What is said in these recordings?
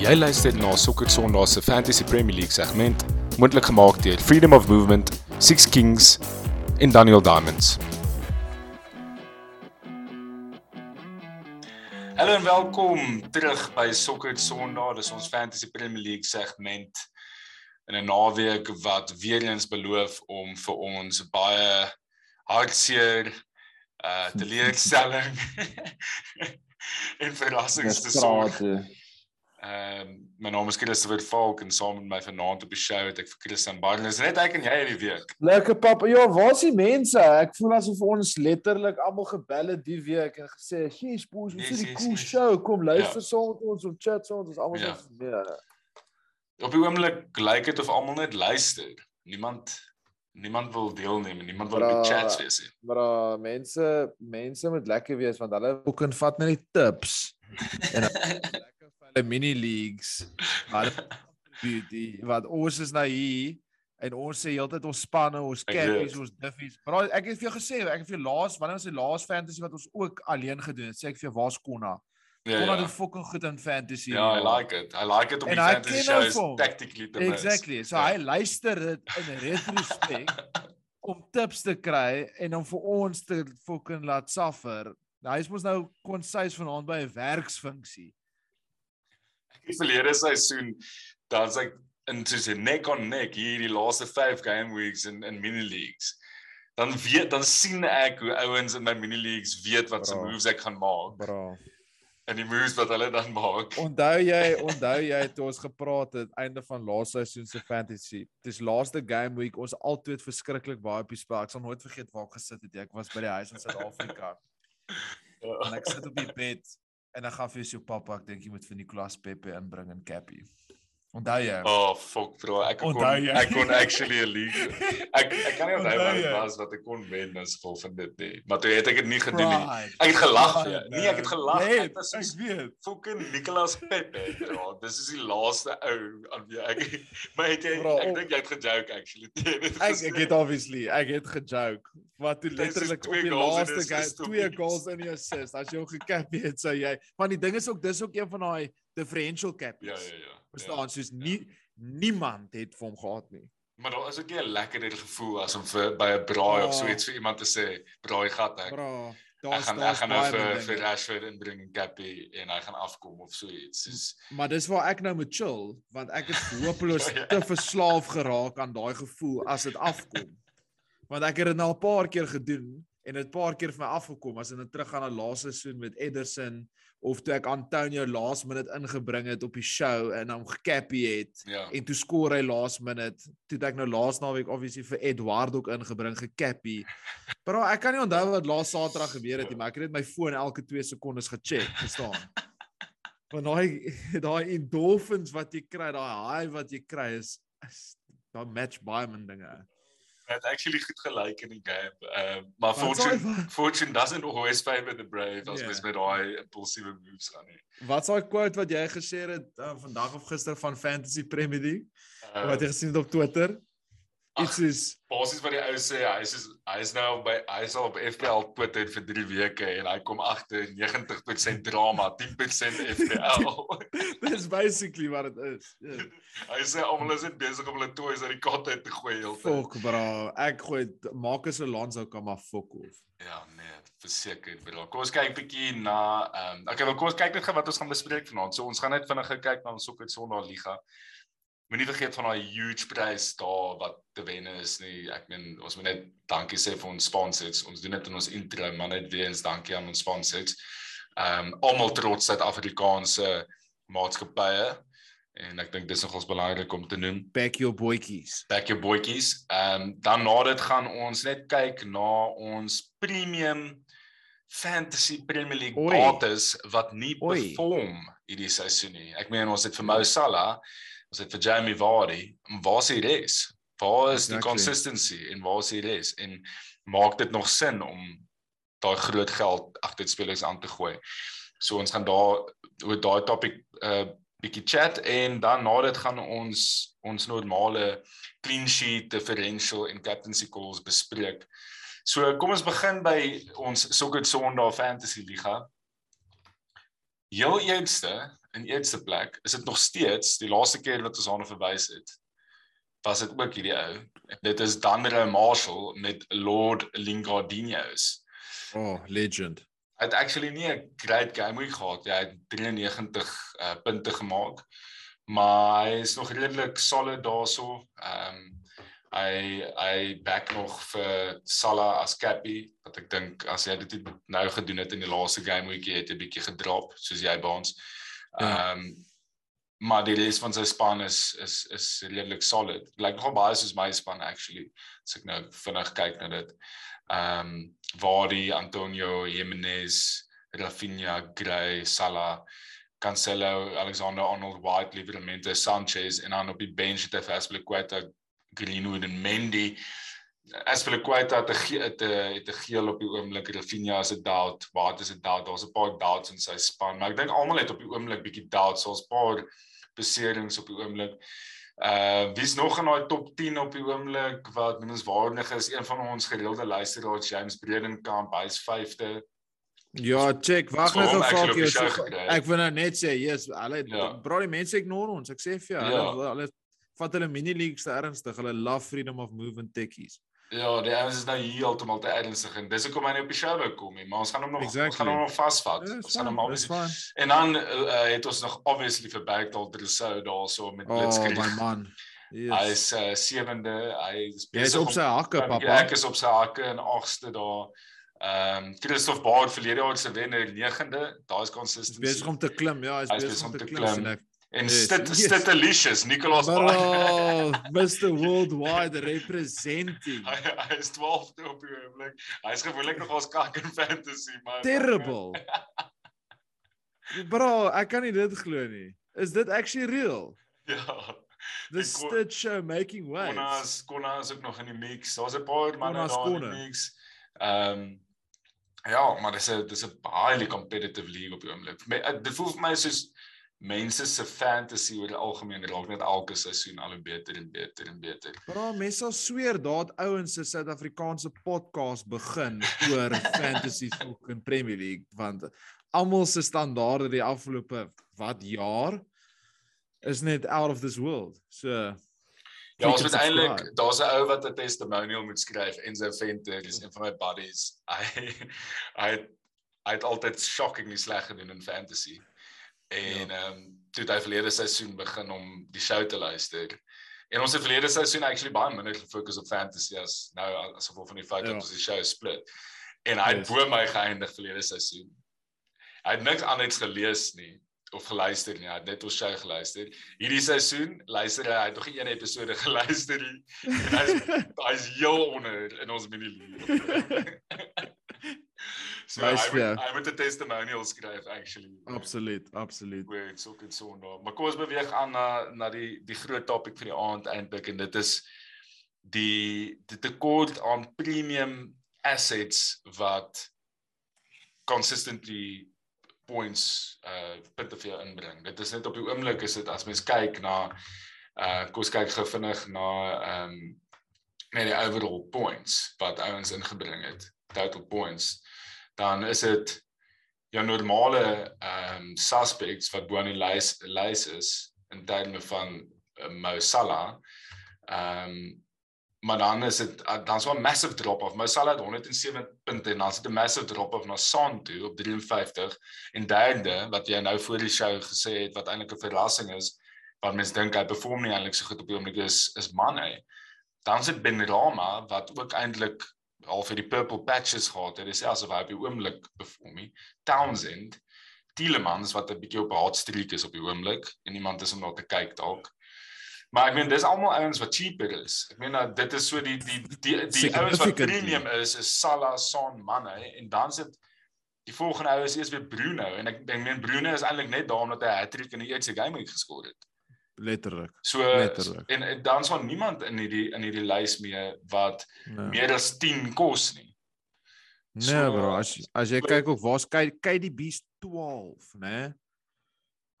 Jy luister na Sokker Sondag se Fantasy Premier League segment, moontlik gemaak deur Freedom of Movement, Six Kings en Daniel Diamonds. Hallo en welkom terug by Sokker Sondag. Dis ons Fantasy Premier League segment in 'n naweek wat weer eens beloof om vir ons baie hartseer uh teleurstelling en verrassings te sorg. Ehm um, my naam is Christopher Falk en saam met my vanaand op die show het ek vir Christian Barnes net ek en jy hierdie week. Lekker pap. Ja, waar is die mense? Ek voel asof ons letterlik almal gebel het die week en gesê, "Gee spoes, ons het 'n cool yes, show, kom luister ja. saam met ons op chat saam, ons almal ja. so ja. Op die oomblik lyk dit of almal net luister. Niemand niemand wil deelneem en niemand wil op die chats wees nie. Maar mense mense moet lekker wees want hulle ook kan vat net die tips. en hulle mini leagues. Maar beauty wat ons is nou hier en ons sê heeltyd ons spanne, ons cappies, ons diffies. Maar ek het vir jou gesê, ek het vir jou laas, wanneer was die laas fantasy wat ons ook alleen gedoen het? Sê ek vir jou waar's Konna? Ja, Konna ja. doen fucking goed in fantasy. Ja, I like it. I like it om die fantasy shows tactically te make. Exactly. So ja. hy luister dit in retrospect om tips te kry en om vir ons te fucking laat suffer. Nou hy's mos nou konsis vanaand by 'n werksfunksie die verlede seisoen dan's ek in soos 'n neck on neck hier die laaste 5 game weeks in in mini leagues. Dan weet dan sien ek hoe ouens in my mini leagues weet wat se moves ek gaan maak. Bra. En die moves wat hulle dan maak. Onthou jy, onthou jy toe ons gepraat het einde van laaste seisoen se fantasy. Dis laaste game week ons altyd verskriklik baie op die spel. Ek sal nooit vergeet waar ek gesit het. Ek was by die huis in Suid-Afrika. Ja. En ek sit op die bed En dan gaan vir jou pappa, ek dink jy moet vir Nicolas Pepe inbring in Cappy. Onthou jy? Oh fuck bro, ek kon ek kon actually 'n league. Ek ek kan nie onthou wat dit was wat ek kon wen as gevolg van dit nie. Maar toe het ek dit nie gedoen nie. Ek het gelag vir jou. Nee, ek het gelag. Nee, ek was ek weet. Fucking Nicolas Pepe. Ja, dis is die laaste ou aan wie ek maar het jy bro, ek dink jy het gejoke actually. ek ek het obviously, ek het gejoke. Wat toe letterlik op die laaste game twee goals in die assist. As jy hom gekap het, sou jy. Maar die ding is ook dis ook een van daai differential cap. Ja, ja, ja. Verstaan, ja, soos nie ja. niemand het vir hom gehad nie. Maar daar is ook 'n lekkerder gevoel as om vir by 'n braai oh, of so iets vir iemand te sê, braai gat ek. Bra, daar's gaan ek gaan nou vir vir Rashford inbring en Cappy en hy gaan afkom of so iets. Soos Maar dis waar ek nou moet chill want ek het hopeloos ja, ja. te verslaaf geraak aan daai gevoel as dit afkom. Want ek het dit nou 'n paar keer gedoen en dit 'n paar keer vir my afgekom as in 'n teruggaan na laaste seisoen met Ederson of toe ek Antonio last minute ingebring het op die show en hom gecappy het ja. en toe skoor hy last minute toe ek nou laas naweek obviously vir Edward ook ingebring gecappy. Bro, ek kan nie onthou wat laas Saterdag gebeur het nie, maar ek het net my foon elke 2 sekondes gecheck, verstaan? Want daai daai endorphins wat jy kry, daai high wat jy kry is, is daai match baie min dinge het actually goed gelyk in die game. Ehm uh, maar fortune fortune doesn't always favor the brave as yeah. met daai impulsive moves aan nie. Wat s'daai quote wat jy gesê het uh, vandag of gister van Fantasy Premier League? Uh, wat jy gesien het op Twitter? Iets is basies wat die ou sê, hy is hy is nou by hy is al op FPL Twitter vir 3 weke en hy kom agter 90% drama, 10% FPL. Dis basically wat dit is. Yeah. hy sê almal is net besig om hulle toys uit die kat uit te gooi heeltyd. Fok bra, ek gooi maak as Alonso kan maar fok of. Ja, nee, verseker bra. Kom ons kyk bietjie na ehm um, okay, wel kom ons kyk net gou wat ons gaan bespreek vanaand. So ons gaan net vinnig kyk na ons Soccer Sondag Liga moenie vergeet van daai huge prys daar wat te wen is nie. Ek meen ons moet net dankie sê vir ons sponsors. Ons doen dit in ons intro, maar net weer eens dankie aan ons sponsors. Ehm um, almal trots Suid-Afrikaanse maatskappye en ek dink dis nogals belangrik om te noem. Back your boytjies. Back your boytjies. Ehm um, dan na dit gaan ons net kyk na ons premium fantasy Premier League bates wat nie Oei. perform hierdie seisoen nie. Ek meen ons het vir Mo Salah ons het vir Jamie Vardy, waar is die res? Waar is exactly. die consistency en waar is die res? En maak dit nog sin om daai groot geld agter spelers aan te gooi? So ons gaan daar oor daai topik 'n uh, bietjie chat en dan na dit gaan ons ons normale clean sheet differential en captaincy calls bespreek. So kom ons begin by ons Soccer Sondag Fantasy Liga. Jou eerste in eerste plek, is dit nog steeds die laaste keer wat ons aan verwys het. Was dit ook hierdie ou? Dit is Danre Marshall met Lord Lingardinios. Oh, legend. Hy het actually nie 'n great game week gehad. Hy het 93 uh, punte gemaak. Maar hy is nog redelik solid daarso. Ehm um, hy hy back nog vir Salah as cappy wat ek dink as hy dit nou gedoen het in die laaste game week het hy 'n bietjie gedrop soos jy by ons. Ja. Ehm um, maar die res van sy span is is is redelik solid. Lyk nogal baie soos my span actually. As ek nou vinnig kyk na dit. Ehm um, Vardy, Antonio Jimenez, Rafinha, Gray, Salah, Cancelo, Alexander Arnold, White, Livramento, Sanchez en dan op die bench het hy Aspilicueta, Greenwood en Mendy. Aspilicueta het 'n het 'n het 'n geel op die oomblik. Rafinha is 'n doubt. Wat is 'n doubt? Daar's 'n paar doubts in sy span, maar ek dink almal het op die oomblik bietjie doubts. 'n paar beserings op die oomblik. Uh wie's nog in daai top 10 op die oomblik wat noemenswaardig is? Een van ons gereelde luisteraars, James Bredenkamp, hy's 5de. Ja, check, wag net gou vir jou. Ek wil nou net sê, yes, hulle ja. bro, die mense ignore ons. Ek sê vir jou, ja. hulle hulle vat hulle mini leagues te ernstig. Hulle love freedom of movement techies. Ja, die ouens is nou heeltemal te ernstig en dis hoekom hy nie op die show wou kom nie, maar ons gaan hom nog exactly. ons gaan hom nog vasvat. Yeah, ons gaan hom obviously. En dan uh, het ons nog obviously vir Bergdal Drusou daarso met Blitzkrieg. Oh my man. Yes. Hy is uh, sewende, hy is besig op sy hakke, papa. Ek is op sy hakke en agste daar. Ehm um, Christoph Baard verlede jaar se wenner 9de. Daar's consistency. Besig om te klim. Ja, hy is besig om te klim. klim. En yes, stit yes. stit delicious Nicholas Bro, Mr Worldwide representing. hy, hy is 12de op die oomblik. Hy's gewoonlik nog ons kak in fantasy, maar terrible. Bro, ek kan nie dit glo nie. Is dit actually real? Ja. The stit show making waves. Konas Konas ook nog in die mix. Daar's 'n paar manne daar in die mix. Ehm um, ja, maar dis 'n dis 'n baie competitive league op die oomblik. Dit voel vir my soos mense se fantasy oor die algemeen raak net elke seisoen al hoe beter en beter en beter. Bro, mense sal sweer daad ouens se Suid-Afrikaanse podcast begin oor fantasy fucking Premier League want almal se standaarde die afgelope wat jaar is net out of this world. So Ja, ons moet eintlik daar's 'n ou wat 'n testimonial moet skryf en sy venter is een van my buddies. Hy hy hy het altyd shockingly sleg gedoen in fantasy. En ja. ehm um, toe hy verlede seisoen begin om die show te luister. En ons het verlede seisoen actually baie minder gefokus op fantasy as nou as gevolg van die feit ja. dat ons die show split. En hy het bo my geëindig verlede seisoen. Hy het niks anders gelees nie of geluister nie. Hy het net ons show geluister. Hierdie seisoen luister hy, hy het nog nie een episode geluister nie. Hy's hy's heel onder in ons mini league. So nice, I would, I would a testimonial skryf actually. Absoluut, absoluut. Goed, so goed so nou. Maar kom ons beweeg aan na na die die groot topik vir die aand eintlik en dit is die die tekort aan premium assets wat consistently points uh punte vir jou inbring. Dit is net op die oomblik is dit as mens kyk na uh kom ons kyk gou vinnig na um net die overall points wat ouens ingebring het, total points dan is dit jou normale ehm um, suspects wat bo in die lys lys is in terme van uh, Mo Salah. Ehm um, maar dan is dit uh, dan so 'n massive drop off. Mo Salah het 107 punte en dan sit 'n massive drop off na Son toe op 53 en derde wat jy nou voor die show gesê het wat eintlik 'n verrassing is wat mense dink hy perform nie eintlik so goed op die oomblik is is Mane. Dan sit Benrahma wat ook eintlik al vir die purple patches gehad het, dis asof hy op die oomblik perform nie. Townsend, Tielemans wat 'n bietjie op hot streak is op die oomblik en iemand is om na te kyk dalk. Maar ek meen dis almal ouens wat cheaper is. Ek meen dat dit is so die die die die, ouens wat premium is is Salah, Son, Mane en dan sit die volgende ouens is weer Bruno en ek dink meen Bruno is eintlik net daar omdat hy 'n hat-trick in die eerste game geskoor het letterlik. So letterlik. En, en dan sal niemand in hierdie in hierdie lys mee wat nee. meer as 10 kos nie. Nee so, bro, as as jy kyk ook waar's kyk kyk die beast 12, né?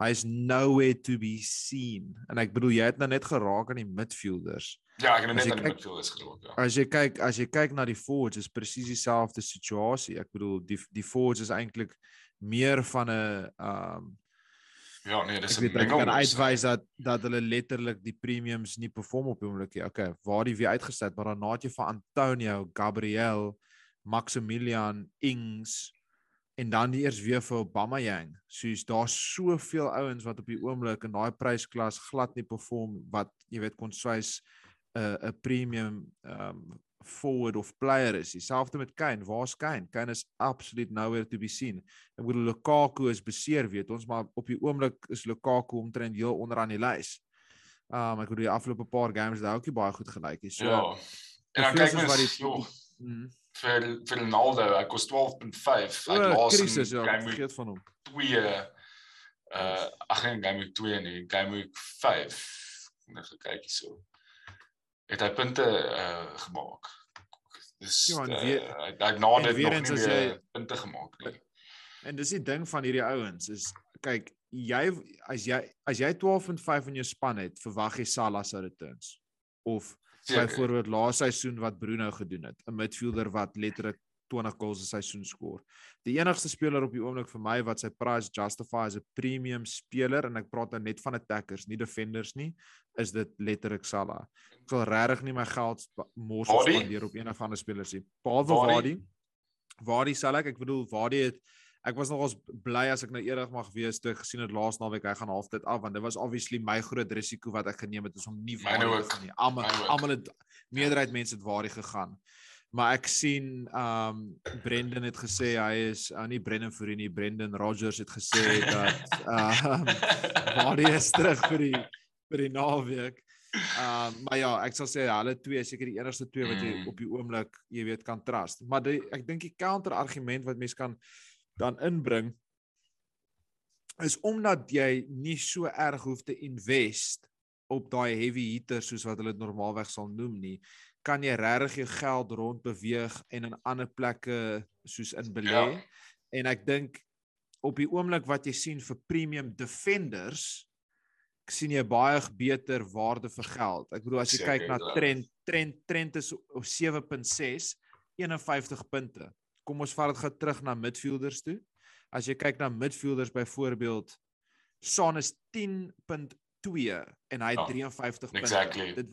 Hy's nowhere to be seen. En ek bedoel jy het nou net geraak aan die midfielders. Ja, ek het net aan die midfielders geraak, ja. As jy kyk as jy kyk na die forwards is presies dieselfde situasie. Ek bedoel die die forwards is eintlik meer van 'n um Ja, nee, dis 'n Ek weet ek kan uitwys dat dat hulle letterlik die premiums nie perform op die oomblik nie. Okay, waar die weer uitgesit, maar dan naat jy vir Antonio, Gabriel, Maximilian, Ings en dan die eers weer vir Obama Yang. Soos daar's soveel ouens wat op die oomblik in daai prysklas glad nie perform wat jy weet kon swys 'n uh, 'n premium um forward of player is. Dieselfde met Kane. Waar's Kane? Kane is absoluut nowhere to be seen. Ek bedoel Lukaku is beseer, weet ons, maar op die oomblik is Lukaku omtrent heel onderaan die lys. Um ek bedoel die afgelope paar games het hy ook nie baie goed gelyk nie. So Ja. En dan kyk mens wat die joh, mm, vir vir Ronaldo, hy kos 12.5. Hy laas krisis ja, vergeet van hom. 2 uh ag nee, game week 2 nie, game week 5. Net gekyk hierso. Het hy punte uh gemaak. Dis Ja, en uh, weer- hy hy na en dit nog nie as weer jy- punte gemaak nie. En dis die ding van hierdie ouens is kyk, jy as jy as jy 12.5 in jou span het, verwag jy Salah se returns. Of byvoorbeeld laas seisoen wat Bruno gedoen het, 'n midfielder wat letterlik 20 goals 'n seisoen skoor. Die enigste speler op die oomblik vir my wat sy price justify as 'n premium speler en ek praat nou net van attackers, nie defenders nie, is dit letterlik Salah. Ek sal regtig nie my geld mors of spandeer op enige ander spelers nie. Behalwe Vardy? Vardy. Sal ek, ek bedoel Vardy het ek was nogals bly as ek nou eerder mag wees toe ek gesien het laas naweek hy gaan halftyd af want dit was obviously my groot risiko wat ek geneem het is om nie Vardy te gaan nie. Almal almal het meerderheid mense het Vardy gegaan. Maar ek sien um Brendan het gesê hy is uh, nie Brendan Fourie nie, Brendan Rogers het gesê dat um Vardy is terug vir die vir die naweek. Um maar ja, ek sal sê hulle twee is seker die enigste twee wat jy Mm. op die oomblik, jy weet, kan trust. Maar die, ek dink die counter argument wat mense kan dan inbring is omdat jy nie so erg hoef te invest op daai heavy hitter soos wat hulle dit normaalweg sal noem nie, kan jy regtig jou geld rond beweeg en in ander plekke soos in belê. Ja. En ek dink op die oomblik wat jy sien vir premium defenders sien jy baie beter waarde vir geld. Ek bedoel as jy Seker, kyk na ja. trend trend trend is op 7.6 51 punte. Kom ons vat dit gou terug na midfielders toe. As jy kyk na midfielders byvoorbeeld Son is 10.2 en hy het Ja, 53 punte. exactly. Dit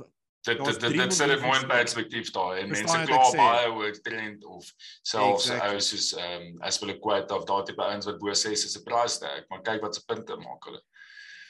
Dit dit dit, dit sit dit mooi in perspektief daar en mense kla sê? baie oor trend of selfs Exactly. ou soos ehm um, Aspilicueta of daai tipe ouens wat bo 6 is 'n price tag, maar kyk wat se punte maak hulle.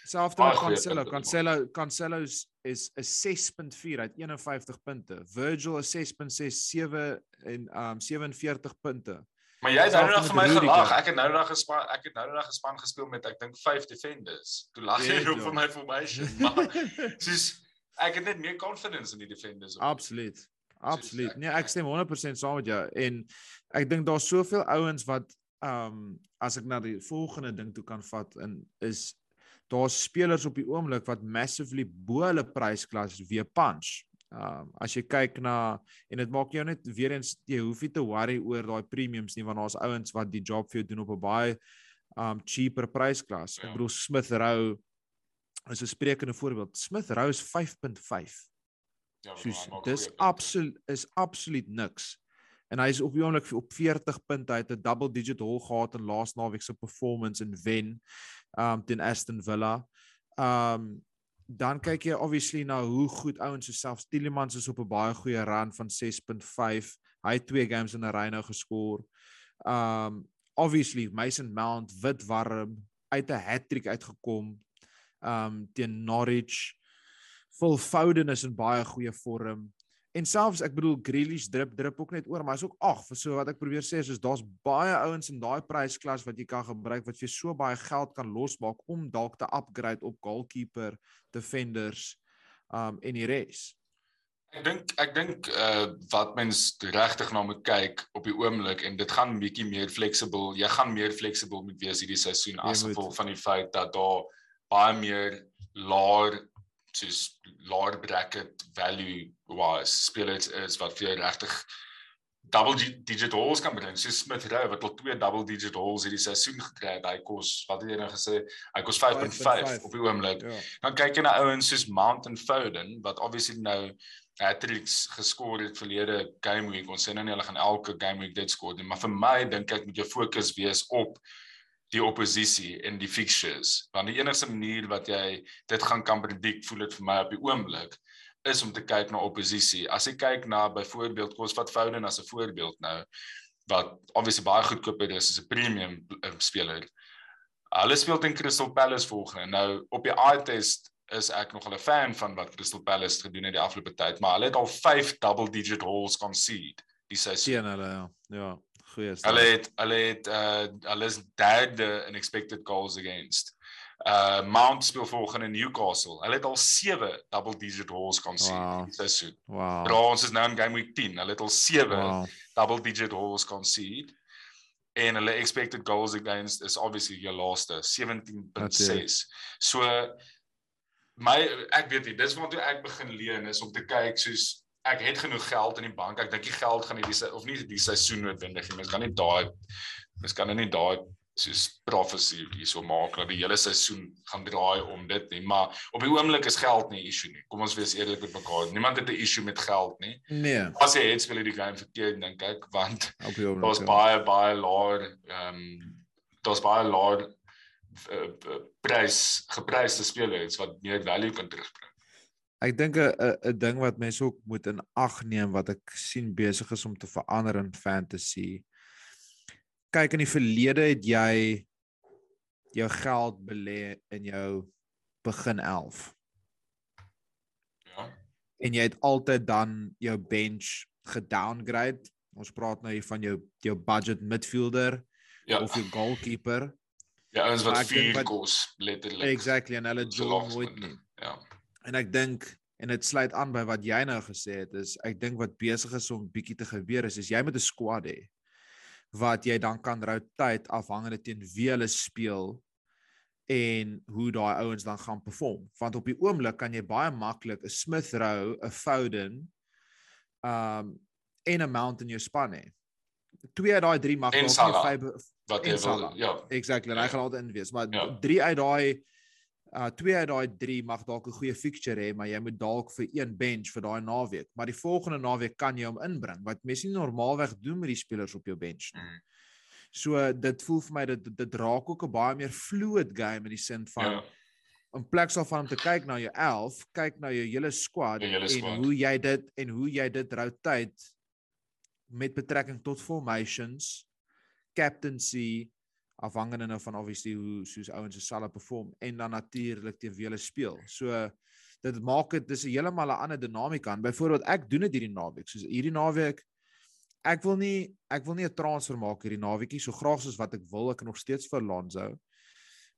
Selfs met Cancelo, Cancelo, Cancelo is 'n 6.4 uit 51 punte. Virgil is 6.67 en um 47 punte. Maar jy het nou nog vir my gelag. Ek het nou nog gespan ek het nou nog gespan gespeel met ek dink 5 defenders. Toe lag jy op vir my formation, maar soos ek het net meer confidence in die defenders. Absoluut. Absoluut. Nee, ek stem 100% saam met jou en ek dink daar's soveel ouens wat um as ek na die volgende ding toe kan vat en is daar's spelers op die oomblik wat massively bo hulle prysklas weer punch. Um as jy kyk na en dit maak jou net weer eens jy hoef nie te worry oor daai premiums nie want daar's ouens wat die job vir jou doen op 'n baie um cheaper prysklas. Ek Ja. bedoel Smith Rowe is 'n sprekende voorbeeld. Smith Rowe is 5.5 Ja, maar soos hy maak dis absoluut is absoluut niks. En hy is op die oomblik op 40 punte. Hy het 'n double digit hol gehad in laas naweek se performance in wen um teen Aston Villa. Um dan kyk jy obviously na hoe goed ouens so selfs Tielemans is op 'n baie goeie run van 6.5. Hy het twee games in 'n ry nou geskor. Um obviously Mason Mount wit warm uit 'n hattrick uitgekom um teen Norwich. Phil Foden is in baie goeie vorm. En selfs ek bedoel Grealish drip drip ook net oor, maar hy's ook ag, so wat ek probeer sê is, is daar's baie ouens in daai prysklas wat jy kan gebruik wat vir so baie geld kan losmaak om dalk te upgrade op goalkeeper, defenders, um en die res. Ek dink ek dink uh wat mens regtig na moet kyk op die oomblik en dit gaan bietjie meer flexible. Jy gaan meer flexible moet wees hierdie seisoen as gevolg van die feit dat daar baie meer laer soos laer bracket value was spelers is wat vir jou regtig double di- digit holes kan bring. So Smith Rowe wat al twee double digit holes hierdie seisoen gekry het. Hy kos wat het jy nou gesê? Hy kos 5.5 op die oomblik. Ja. Dan kyk jy na ouens soos Mount en Foden wat obviously nou hat-tricks geskor het verlede game week. Ons sê nou nie hulle gaan elke game week dit skoor nie, maar vir my dink ek moet jou fokus wees op die oppositie en die fixtures. Want die enigste manier wat jy dit gaan kan predict, voel dit vir my op die oomblik, is om te kyk na oppositie. As jy kyk na byvoorbeeld kom ons vat Foden as 'n voorbeeld nou wat obviously baie goedkoper is as 'n premium um, speler. Hulle speel teen Crystal Palace volgende. Nou op die eye test is ek nog 'n fan van wat Crystal Palace gedoen het die afgelope tyd, maar hulle het al 5 double digit goals concede die seisoen. Sien hulle ja. Ja goeie stad. Hulle het hulle het uh hulle is derde in expected goals against. Uh Mount speel volgende Newcastle. Hulle het al 7 double digit goals kon sien wow. hierdie seisoen. Wow. Bro, ons is nou in game week 10. Hulle het al 7 wow. double digit goals kon sien. En hulle expected goals against is obviously your laaste 17.6. So my ek weet nie, dis wat ek begin leen is om te kyk soos ek het genoeg geld in die bank. Ek dink die geld gaan hierdie of nie die seisoen noodwendig nie. Mens kan nie daai mens kan nie daai soos prophecy hierso maak dat die hele seisoen gaan draai om dit nie. Maar op die oomblik is geld nie 'n issue nie. Kom ons wees eerlik met mekaar. Niemand het 'n issue met geld nie. Nee. As jy het speel die game verkeerd dink ek want daar's baie baie laer ehm um, daar's baie laer uh, prys gepryste spelers wat meer value kan terugbring. Ek dink 'n 'n ding wat mense ook moet in ag neem wat ek sien besig is om te verander in fantasy. Kyk in die verlede het jy jou geld belê in jou begin 11. Ja. En jy het altyd dan jou bench gedowngrade. Ons praat nou hier van jou jou budget midfielder ja. of jou goalkeeper. Ja, ons wat vier kos letterlik. Exactly en hulle doen nooit nie. Ja. En ek dink en dit sluit aan by wat jy nou gesê het is ek dink wat besig is om bietjie te gebeur is is jy met 'n squad hê wat jy dan kan rotate afhangende teen wie hulle speel en hoe daai ouens dan gaan perform want op die oomblik kan jy baie maklik 'n Smith Rowe, 'n Foden um en 'n Mount in jou span hê. Twee uit daai drie mag dalk nie vyf wat jy wil ja. Exactly, en hy gaan altyd in wees, maar ja. drie uit daai uh twee uit daai 3 mag dalk 'n goeie fixture hê, maar jy moet dalk vir een bench vir daai naweek. Maar die volgende naweek kan jy hom inbring wat mense nie normaalweg doen met die spelers op jou bench nie. Mm. So dit voel vir my dat dit, dit raak ook 'n baie meer fluid game in die sin van ja. in plek sal van om te kyk na jou 11, kyk na jou hele squad hele en hoe jy dit en hoe jy dit rotate met betrekking tot formations, captaincy, afhangende nou van obviously hoe soos ouens se sal perform en dan natuurlik teen wie hulle speel. So dit maak dit dis 'n heeltemal 'n ander dinamika. Byvoorbeeld ek doen dit hierdie naweek. Soos hierdie naweek ek wil nie ek wil nie 'n transfer maak hierdie naweekie so graag soos wat ek wil. Ek nog steeds vir Lonzo.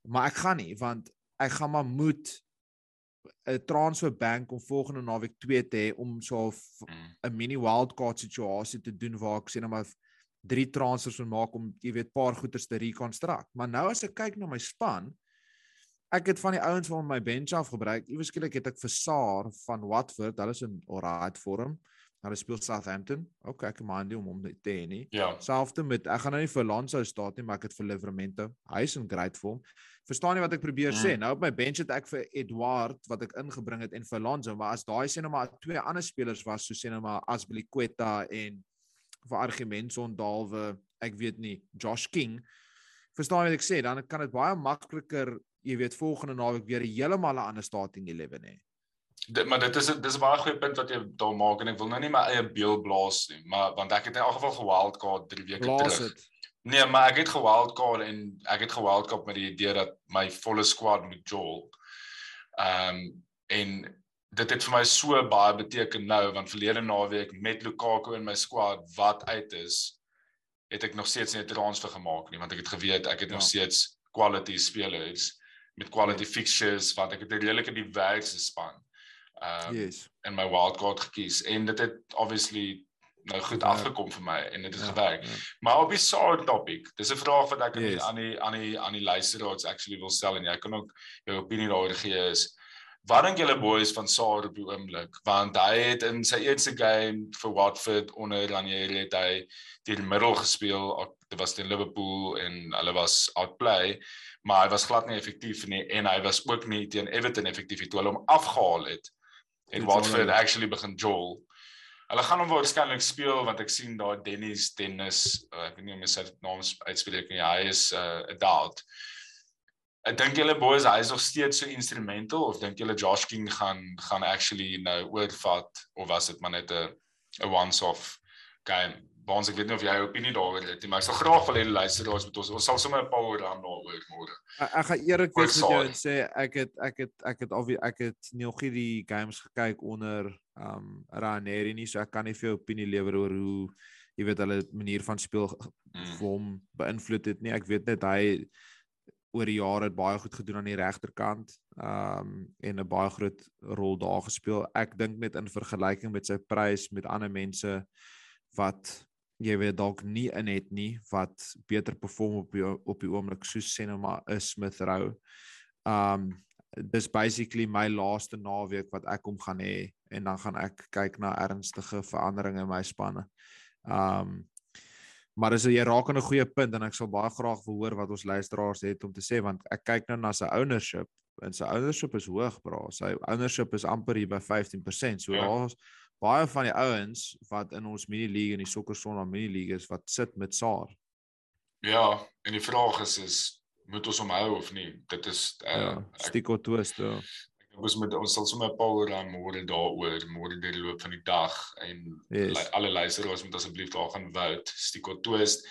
Maar ek gaan nie want ek gaan maar moet 'n transfer bank om volgende naweek 2 te hê om so mm. 'n mini wildcard situasie te doen waar ek sê nou maar drie transfers moet maak om jy weet paar goeders te reconstruct. Maar nou as ek kyk na my span, ek het van die ouens van my bench af gebruik. Iewers skielik het ek vir Saar van Watford, hulle is in alright vorm. Hulle speel Southampton. OK, ek maand hom om te hê nie. Ja. Selfde met ek gaan nou nie vir Lanzo staat nie, maar ek het vir Livermento. Hy is in great form. Verstaan jy wat ek probeer mm. sê? Nou op my bench het ek vir Edward wat ek ingebring het en vir Lanzo, maar as daai sê nou maar twee ander spelers was, so sê nou maar Asbiliqueta en vir argumente ondalwe, ek weet nie, Josh King. Verstaan wat ek sê, dan kan dit baie makliker, jy weet, volgende naweek weer heeltemal 'n ander starting 11 hê. Dit maar dit is dis 'n baie goeie punt wat jy daar maak en ek wil nou nie my eie beeld blaas nie, maar want ek het in elk geval gewildcard 3 weke blaas terug. Het. Nee, maar ek het gewildcard en ek het gewildcard met die idee dat my volle squad moet jol. Ehm um, en dit het vir my so baie beteken nou want verlede naweek met Lukaku in my squad wat uit is het ek nog steeds nie 'n transfer gemaak nie want ek het geweet ek het ja. nog steeds quality spelers met quality ja. fixtures want ek het 'n redelike diverse span. Ehm um, yes. en my wildcard gekies en dit het obviously nou goed ja. afgekom vir my en dit het ja, gewerk. Ja. Maar op die side topic, dis 'n vraag wat ek yes. aan die aan die aan die luisteraars actually wil stel en jy kan ook jou opinie daaroor gee is Wat dink julle boys van Saar op die oomblik? Want hy het in sy eerste game vir Watford onder Ranieri het hy teen middel gespeel. Dit was teen Liverpool en hulle was outplay, maar hy was glad nie effektief nie en hy was ook nie teen Everton effektief toe hulle hom afgehaal het. En Watford actually begin jol. Hulle gaan hom waarskynlik speel want ek sien daar Dennis Dennis, uh, ek weet nie hoe sy naam uitspreek nie. Hy is 'n uh, adult. Ek dink julle boys hy is nog steeds so instrumental of dink julle Josh King gaan gaan actually nou oorvat of was dit maar net 'n 'n once off game? Baans ek weet nie of jy 'n opinie daaroor het nie, maar ek sal graag wil hê die luisteraars moet ons ons sal sommer 'n paar rand daaroor môre. Ek, ek gaan eerlik wees met jou en sê ek het ek het ek het al ek het nog nie die games gekyk onder um Ranieri nie, so ek kan nie vir jou opinie lewer oor hoe jy weet hulle manier van speel mm. vir hom beïnvloed het nie. Ek weet net hy oor die jare het baie goed gedoen aan die regterkant um en 'n baie groot rol daar gespeel. Ek dink net in vergelyking met sy prys met ander mense wat jy weet dalk nie in het nie wat beter perform op die, op die oomblik soos sê nou maar is Smith Rowe. Um dis basically my laaste naweek wat ek hom gaan hê en dan gaan ek kyk na ernstige veranderinge in my spanne. Um maar as jy raak aan 'n goeie punt en ek sal baie graag wil hoor wat ons luisteraars het om te sê want ek kyk nou na sy ownership en sy ownership is hoog bra. Sy ownership is amper hier by 15%. So ja. daar's baie van die ouens wat in ons mini league en die sokker sonder mini league is wat sit met Saar. Ja, en die vraag is is moet ons hom hou of nie? Dit is uh, ja, Stico twist. Ja. Ons moet ons sal sommer 'n paar rand môre daaroor môre deur die loop van die dag en yes. alle luisteraars moet asseblief daar gaan vote Stico twist.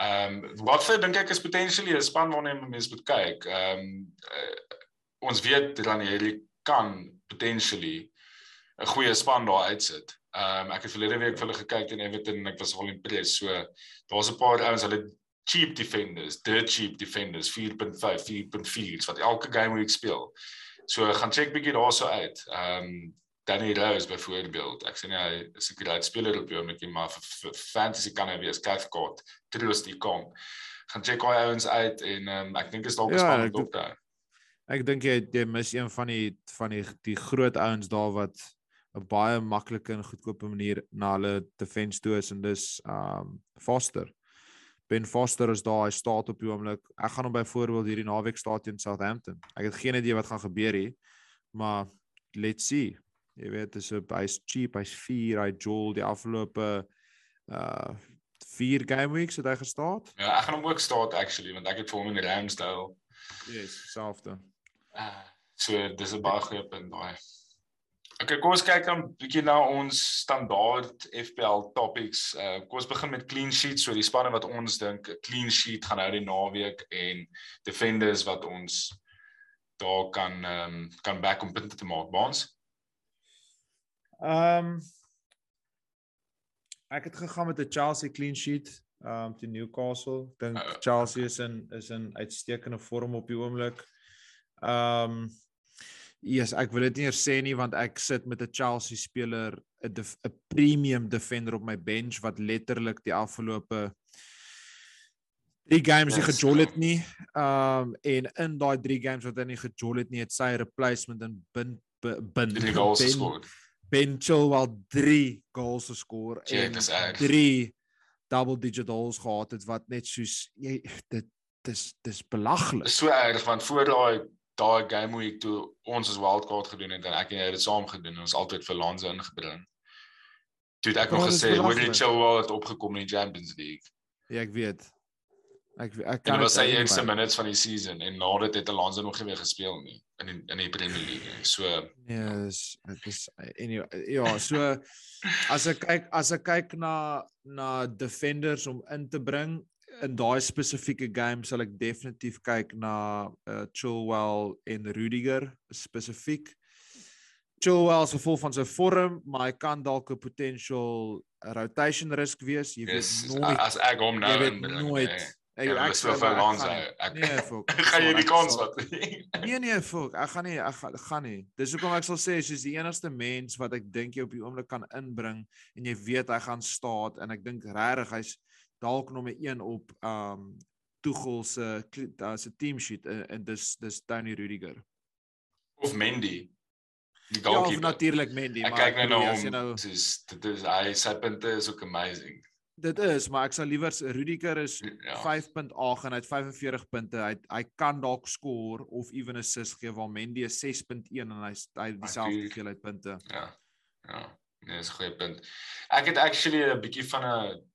Ehm um, wat vir dink ek is potentially 'n span waarna mense moet kyk. Ehm um, uh, ons weet dan hierdie kan potentially 'n goeie span daar uitsit. Ehm um, ek het verlede week vir hulle gekyk teen Everton en ek was wel impressed. So daar's 'n paar ouens hulle cheap defenders, dirt cheap defenders 4.5, 4.4 wat elke game week speel. So gaan check bietjie daarso uit. Ehm um, Danny Rose byvoorbeeld. Ek sê nie hy is 'n great speler op die oomblik nie, maar vir, vir fantasy kan hy wees Cathcart, Trust die kom. Gaan check hy ouens uit en ehm um, ek dink is dalk 'n ja, span op daar. Ek dink jy jy mis een van die van die die groot ouens daar wat 'n baie maklike en goedkope manier na hulle defense toe is en dis um Foster. Ben Foster is daar, hy staan op die oomblik. Ek gaan hom byvoorbeeld hierdie naweek staan teen Southampton. Ek het geen idee wat gaan gebeur hier, maar let's see. Jy weet, dis 'n hy's cheap, hy's 4, hy jol die afgelope uh 4 game weeks het hy gestaan. Ja, ek gaan hom ook staan actually want ek het vir hom in Ramsdale. Yes, selfde. Uh, so dis 'n baie goeie punt daai. Okay, kom ons kyk dan bietjie na ons standaard FPL topics. Uh kom ons begin met clean sheet. So die spanne wat ons dink 'n clean sheet gaan hou die naweek en defenders wat ons daar kan ehm um, kan back om punte te maak, Baans. Ehm um, ek het gegaan met 'n Chelsea clean sheet um, teen Newcastle. Dink uh, Chelsea is in is in uitstekende vorm op die oomblik. Ehm um, Yes, ek wil dit nie eers sê nie want ek sit met 'n Chelsea speler, 'n 'n premium defender op my bench wat letterlik die afgelope drie games nie gejol het nie. Um en in daai drie games wat hy nie gejol het nie, het sy replacement in bin bin drie goals. Ben Chilwell 3 goals geskor en 3 double digit goals gehad het wat net soos jy dit dis dis belaglik. So erg want voor daai daai game week toe ons as wildcard gedoen het en ek en jy het dit saam gedoen en ons altyd vir Lanza ingebring. Toe ek nog gesê hoe dit sou wat opgekom in die Champions League. Ja, ek weet. Ek ek kan Dit was sy eerste minutes van die season en na dit het Alonso nog nie weer gespeel nie in die, in die Premier League. So ja, dis dit is anyway ja, so as ek kyk as ek kyk na na defenders om in te bring, in daai spesifieke game sal ek definitief kyk na uh, Chilwell en Rudiger spesifiek. Chilwell se vol van sy vorm, maar hy kan dalk 'n potential rotation risk wees. Jy weet yes, nooit as ek hom nou in nooit nee. Ek ja, ek sou vir Lonzo. Ek nee, fok. gaan jy die kans wat? nee nee, fok. Ek gaan nie ek gaan, gaan nie. Dis hoekom ek sal sê soos die enigste mens wat ek dink jy op die oomblik kan inbring en jy weet hy gaan staan en ek dink regtig hy's dalk nommer 1 op um Tuchel se se team sheet en, en dis dis Tony Rudiger. Of Mendy. Die goalkeeper. ja, natuurlik Mendy ek kyk nou na hom nou, dis dit is hy sy punte is ook amazing. Dit is maar ek sal liewer Rudiger is ja. 5.8 en hy het 45 punte. Hy hy kan dalk skoor of ewen assist gee waar Mendy is 6.1 en hy hy dieselfde hoeveelheid punte. Ja ja Nee, dis 'n goeie punt. Ek het actually 'n bietjie van 'n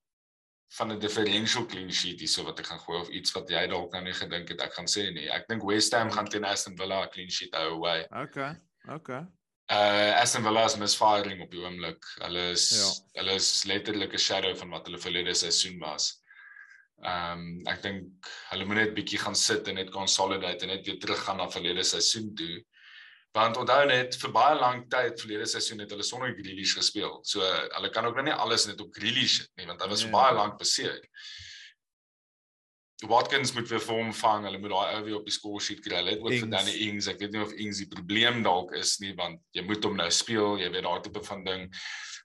van 'n differential clean sheet hierso wat ek gaan gooi of iets wat jy dalk nou nie gedink het ek gaan sê nie. Ek dink West Ham gaan teen Aston Villa 'n clean sheet hou away. Okay. Okay. Uh Aston Villa is misfiring op die oomblik. Hulle is ja. hulle is letterlik 'n shadow van wat hulle verlede seisoen was. Ehm um, ek dink hulle moet net bietjie gaan sit en net consolidate en net weer teruggaan na verlede seisoen toe. Want onthou net vir baie lank tyd verlede seisoen het hulle sonder Grealish gespeel. So hulle kan ook nou nie alles net op Grealish sit nie want hy was yeah. Ja. baie lank beseer. Watkins moet weer vorm vang. Hulle moet daai ou weer op die score sheet kry. Hulle het ook vir Danny Ings. Ek weet nie of Ings die probleem dalk is nie want jy moet hom nou speel. Jy weet daai tipe van ding.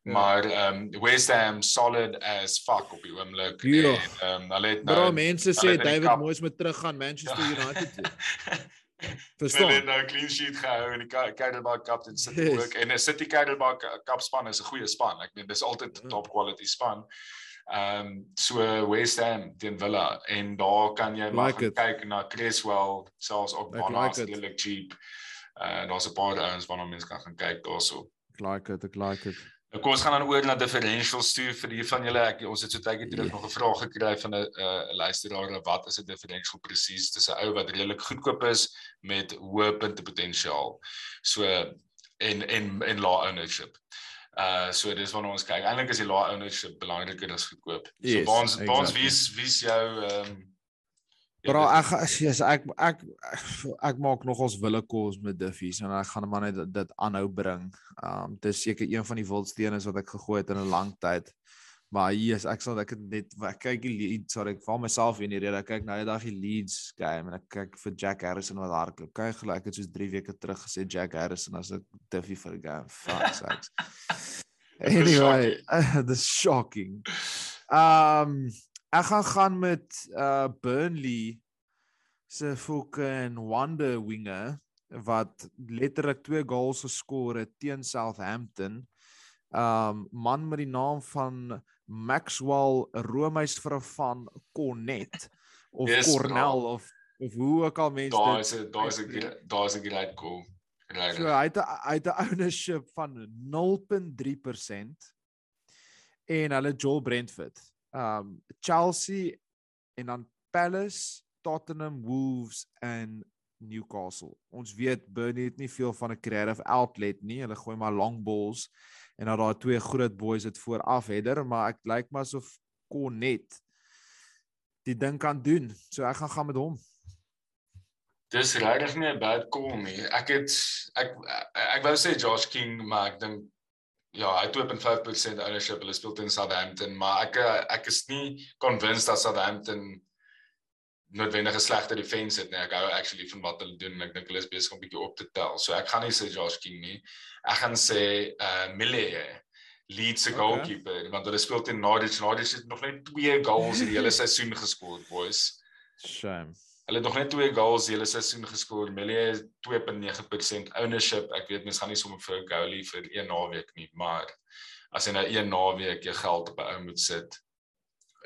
Ja. Maar ehm um, West Ham solid as fuck op die oomblik. Ja. En ehm um, hulle het nou Bro, mense sê David Moyes moet teruggaan Manchester. United toe. Verstaan. Hulle het nou 'n clean sheet gehou in die Cadillac Cup en sit yes. ook en 'n City Cadillac Cup span is 'n goeie span. Ek meen dis altyd 'n top quality span. Ehm um, so West Ham teen Villa en daar kan jy maar like kyk na Creswell selfs ook baie like like cheap. Uh daar's 'n paar ouens waarna mense kan gaan kyk daarso. Ek like it, ek like it. Nou kom ons gaan dan oor na differentials toe vir die van julle. Ek ons het so tydjie terug yeah. nog 'n vraag gekry van 'n uh, luisteraar wat is 'n differential presies? Dis 'n ou wat redelik goedkoop is met hoë puntepotensiaal. So en en en lae ownership. Uh so dis wanneer ons kyk. Eintlik is die lae ownership belangriker as goedkoop. So yes, ons exactly. ons wie's wie's jou ehm um, Bro, ek yes, ek ek ek maak nog ons wille kos met Duffies en ek gaan maar net dit aanhou bring. Um dis seker een van die wildstene wat ek gegooi het in 'n lang tyd. Maar yes, ek sal ek net ek kyk die leads, sorry, ek val myself in die rede. Ek kyk nou die dag die leads game en ek kyk vir Jack Harrison wat hardloop. Kyk gelyk het soos 3 weke terug gesê Jack Harrison as 'n Duffy vir die game. Fuck sakes. anyway, the shocking. Um Ek gaan gaan met uh Burnley se fucking wonder winger wat letterlik twee goals geskor het teen Southampton. Um man met die naam van Maxwell Romeis vir van Cornet of yes, Cornell bro. of of hoe ook al mense dit Daar is 'n daar is 'n daar is 'n great goal. So hy het hy het 'n ownership van 0.3% en hulle Joel Brentford um Chelsea en dan Palace, Tottenham, Wolves en Newcastle. Ons weet Burnley het nie veel van 'n creative outlet nie. Hulle gooi maar long balls en dan daai twee groot boys het vooraf header, maar ek lyk maar asof Konnet die ding kan doen. So ek gaan gaan met hom. Dis regtig nie 'n bad call nie. Ek het ek ek, ek wou sê Josh King, maar ek dink ja, hy het 2.5% ownership. Hulle speel teen Southampton, maar ek ek is nie convinced dat Southampton noodwendig 'n slegte defense het nie. Ek hou actually van wat hulle doen en ek dink hulle is besig om 'n bietjie op te tel. So ek gaan nie sê Josh King nie. Ek gaan sê uh Mille Leeds se okay. goalkeeper want hulle speel teen Norwich. Norwich het nog net 2 goals in die hele seisoen geskoor, boys. Shame. Hulle het nog net 2 goals die hele seisoen geskoor. Melie 2.9% ownership. Ek weet mens gaan nie sommer vir 'n goalie vir een naweek nie, maar as jy nou een naweek jou geld op 'n ou moet sit,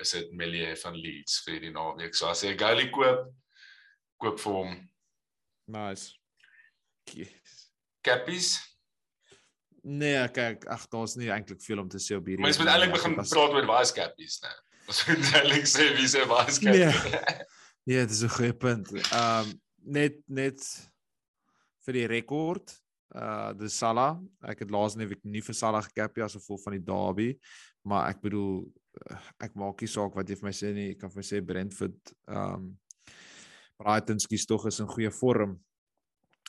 is dit Melie van Leeds vir die naweek. So as jy 'n goalie koop, koop vir hom. Nice. Yes. Cappies. Nee, kyk, ag daar's nie eintlik veel om te sê op hierdie. Mens moet eintlik begin praat oor waar is Cappies nou. Ons moet eintlik sê wie se waar is Cappies. Nee. Ja, dit is 'n goeie punt. Ehm um, net net vir die rekord, uh dis Salah. Ek het laas net nie vir Salah gekap as gevolg van die derby, maar ek bedoel uh, ek maak nie saak wat jy vir my sê nie. Ek kan vir my sê Brentford ehm um, Brighton skies tog is in goeie vorm.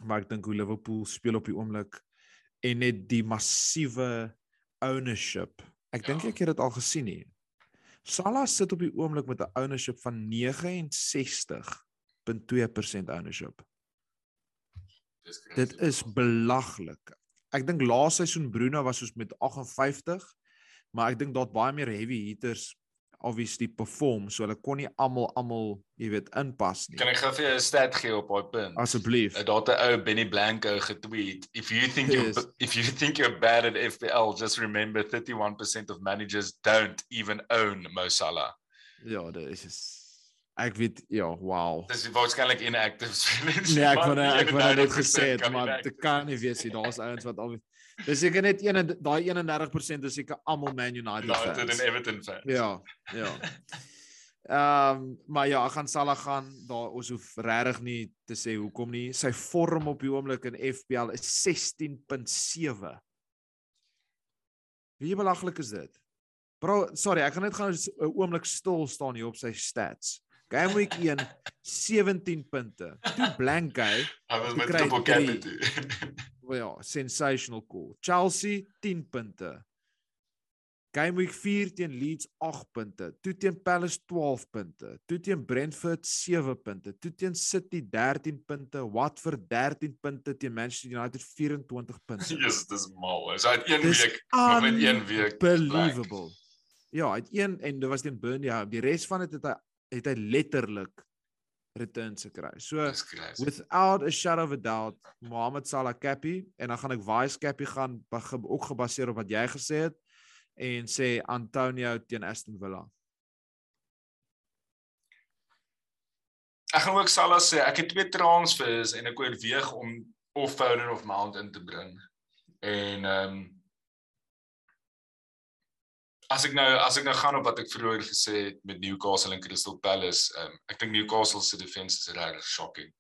Maar ek dink hoe Liverpool speel op die oomblik en net die massiewe ownership. Ek dink ja. ek het dit al gesien nie. Salah sit op die oomblik met 'n ownership van 69.2% ownership. Dit is belaglik. Ek dink laaste seisoen Bruno was soos met 58, maar ek dink daar't baie meer heavy hitters obviously perform so hulle kon nie almal almal jy weet inpas nie. Kan ek gou vir jou 'n stat gee op daai punt? Asseblief. Daar't 'n ou Benny Blanco getweet, if you think you if you think you're bad at FPL, just remember 31% of managers don't even own Mo Salah. Ja, dit is Ek weet ja, wow. Dis waarskynlik inactive. Nee, ek wou ek wou net gesê het, maar dit kan nie wees nie. Daar's ouens wat al Dis seker net een daai 31% is seker almal Man United fans. United en Everton fans. Ja, ja. Ehm um, maar ja, ek gaan Salah gaan. Daar ons hoef regtig nie te sê hoekom nie. Sy vorm op die oomblik in FPL is 16.7. Wie belaglik is dit? Bro, sorry, ek gaan net gaan 'n oomblik stil staan hier op sy stats. Game week 1 17 punte. Toe blank guy. Hy was met triple captain. Well, ja, sensational cool. Chelsea 10 punte. Game week 4 teen Leeds 8 punte. Toe teen Palace 12 punte. Toe teen Brentford 7 punte. Toe teen City 13 punte. Watford 13 punte teen Manchester United 24 punte. Yes, dis mal. Is uit een dis week, maar met een week. Believable. Ja, uit een en dit was teen Burnley. Die res van dit het hy het hy letterlik returns gekry. So without a shadow of a doubt Mohamed Salah Cappy en dan gaan ek Vice Cappy gaan ook gebaseer op wat jy gesê het en sê Antonio teen Aston Villa. Ek gaan ook Salah sê ek het twee transfers en ek oorweeg om of Foden of Mount in te bring. En ehm um, as ek nou as ek nou gaan op wat ek vroeër gesê het met Newcastle en Crystal Palace, um, ek dink Newcastle se defense is regtig shocking.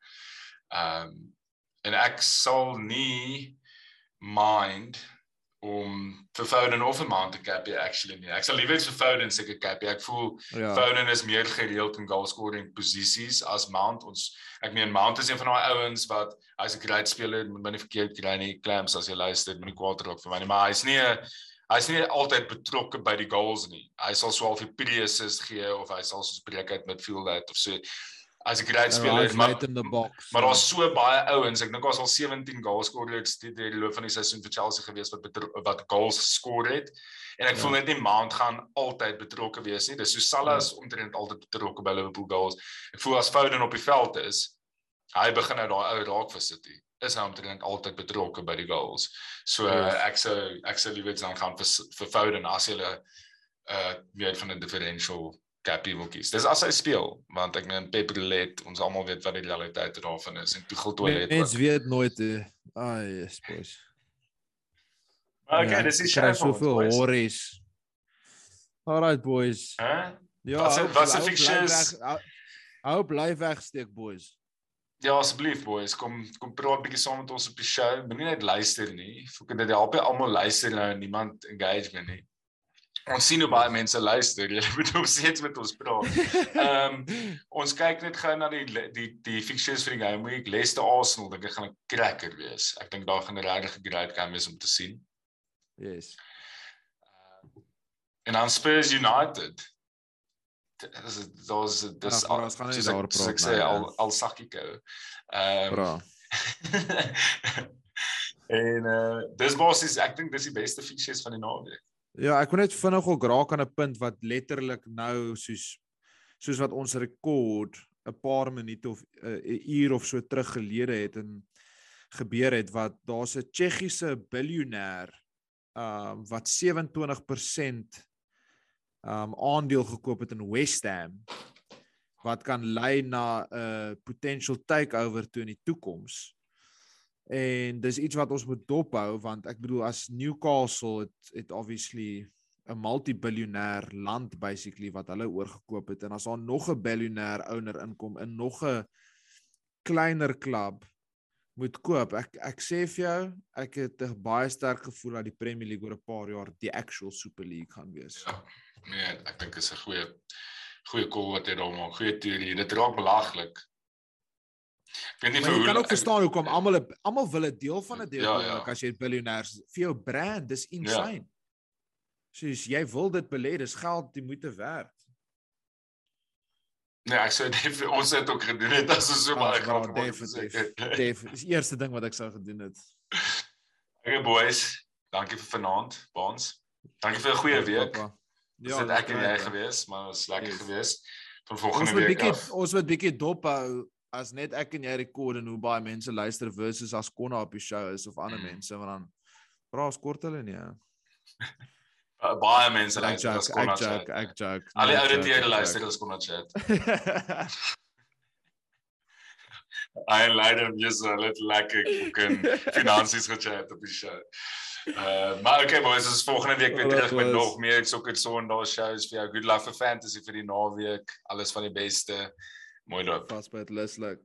Ehm um, en ek sal nie mind om vir Foden of 'n Mount te cap actually nie. Ek sal liewer vir Foden seker cap. Ek voel ja. Foden is meer gereeld in goal scoring posisies as Mount. Ons ek meen Mount is een van daai ouens wat hy's 'n great speler, moet my nie verkeerd kry nie. Clamps as jy luister, moenie kwaad raak vir my nie, maar hy's nie 'n hy's nie altyd betrokke by die goals nie. Hy sal swaar vir PDS's gee of hy sal soos breek uit met field out of so as 'n great speler maar in the box. Maar daar's so baie ouens. Ek dink daar's al 17 goals scorers die die loop van die seisoen vir Chelsea gewees wat wat goals geskor het. En ek ja. voel net nie Mount gaan altyd betrokke wees nie. Dis so Salah ja. is ja. omtrent altyd betrokke by Liverpool goals. Ek voel as Foden op die veld is, hy begin nou daai ou raak vir City is hy omtrent altyd betrokke by die goals. So uh, ek sou ek sou liewer dan gaan vir vir Foden as jy 'n uh meer van 'n differential capie wil kies. Dis as hy speel, want ek meen Pep Roulette, ons almal weet wat die realiteit daarvan is en Tuchel toilet. Mens weet nooit hè. Ai, yes, boys. Maar okay, ja, dis is skryf soveel horries. Alright boys. Hæ? Huh? Ja, wat se fictions? Hou bly wegsteek boys. Ja, asseblief boys, kom kom praat bietjie saam met ons op die show. Moenie net luister nie. Fok dit help jy almal luister nou en niemand engagement nie. Ons sien hoe baie mense luister. Jy moet ook steeds met ons praat. Ehm um, ons kyk net gou na die die die fixtures vir die game week. Leicester Arsenal, dink ek gaan 'n cracker wees. Ek dink daar gaan 'n regtig great game wees om te sien. Yes. Uh, en dan Spurs United dis daar's dis ja, ons gaan nie daar praat ek sê al al sakkie ehm en uh dis basies ek dink dis die beste fixtures van die naweek. Ja ek wil net vinnig ook raak aan 'n punt wat letterlik nou soos soos wat ons rekord 'n paar minute of eh, 'n uh, uur of so terug gelede het en gebeur het wat daar's 'n Tsjechiese biljoenêr ehm uh, wat 27% um aandeel gekoop het in West Ham wat kan lei na 'n uh, potential takeover toe in die toekoms. En dis iets wat ons moet dophou want ek bedoel as Newcastle het het obviously 'n multi-biljoenêr land basically wat hulle oorgekoop het en as daar nog 'n biljoenêr owner inkom in nog 'n kleiner klub moet koop. Ek ek sê vir jou, ek het 'n baie sterk gevoel dat die Premier League oor 'n paar jaar die actual Super League gaan wees. Ja. Nee, ek dink is 'n goeie goeie call wat jy daar maak. Goeie teorie. Dit raak belaglik. Ek weet nie vir hoe jy kan ook verstaan hoekom almal almal wil 'n deel van 'n deel ja, ja. as jy biljoenêrs vir jou brand, dis ja. insane. Ja. Soos jy wil dit belê, dis geld die moeite werd. Nee, ek sê dit ons het ook gedoen dit as ons so baie geld het. Def, dis die eerste ding wat ek sou gedoen het. Okay boys, dankie vir vanaand, Baans. Dankie vir 'n goeie week. Papa. Ja, dit ek en jy gewees, maar was lekker yes. gewees. Van volgende week. Ons moet bietjie ons moet bietjie dop hou as net ek en jy rekord en hoe baie mense luister versus as Konna op die show is of ander mm. mense want dan vra ons kort hulle nie. baie mense luister as kon chat. Ek joke. Al die ouditeure luister as kon chat. Hy leider jy's al net lekker koeken finansies gechat op die show. Uh maar okay boys, ons volgende week weer terug met nog meer sokker Sondag shows vir jou. Good luck vir fantasy vir die naweek. Alles van die beste. Mooi loop. Pas by dit luslik.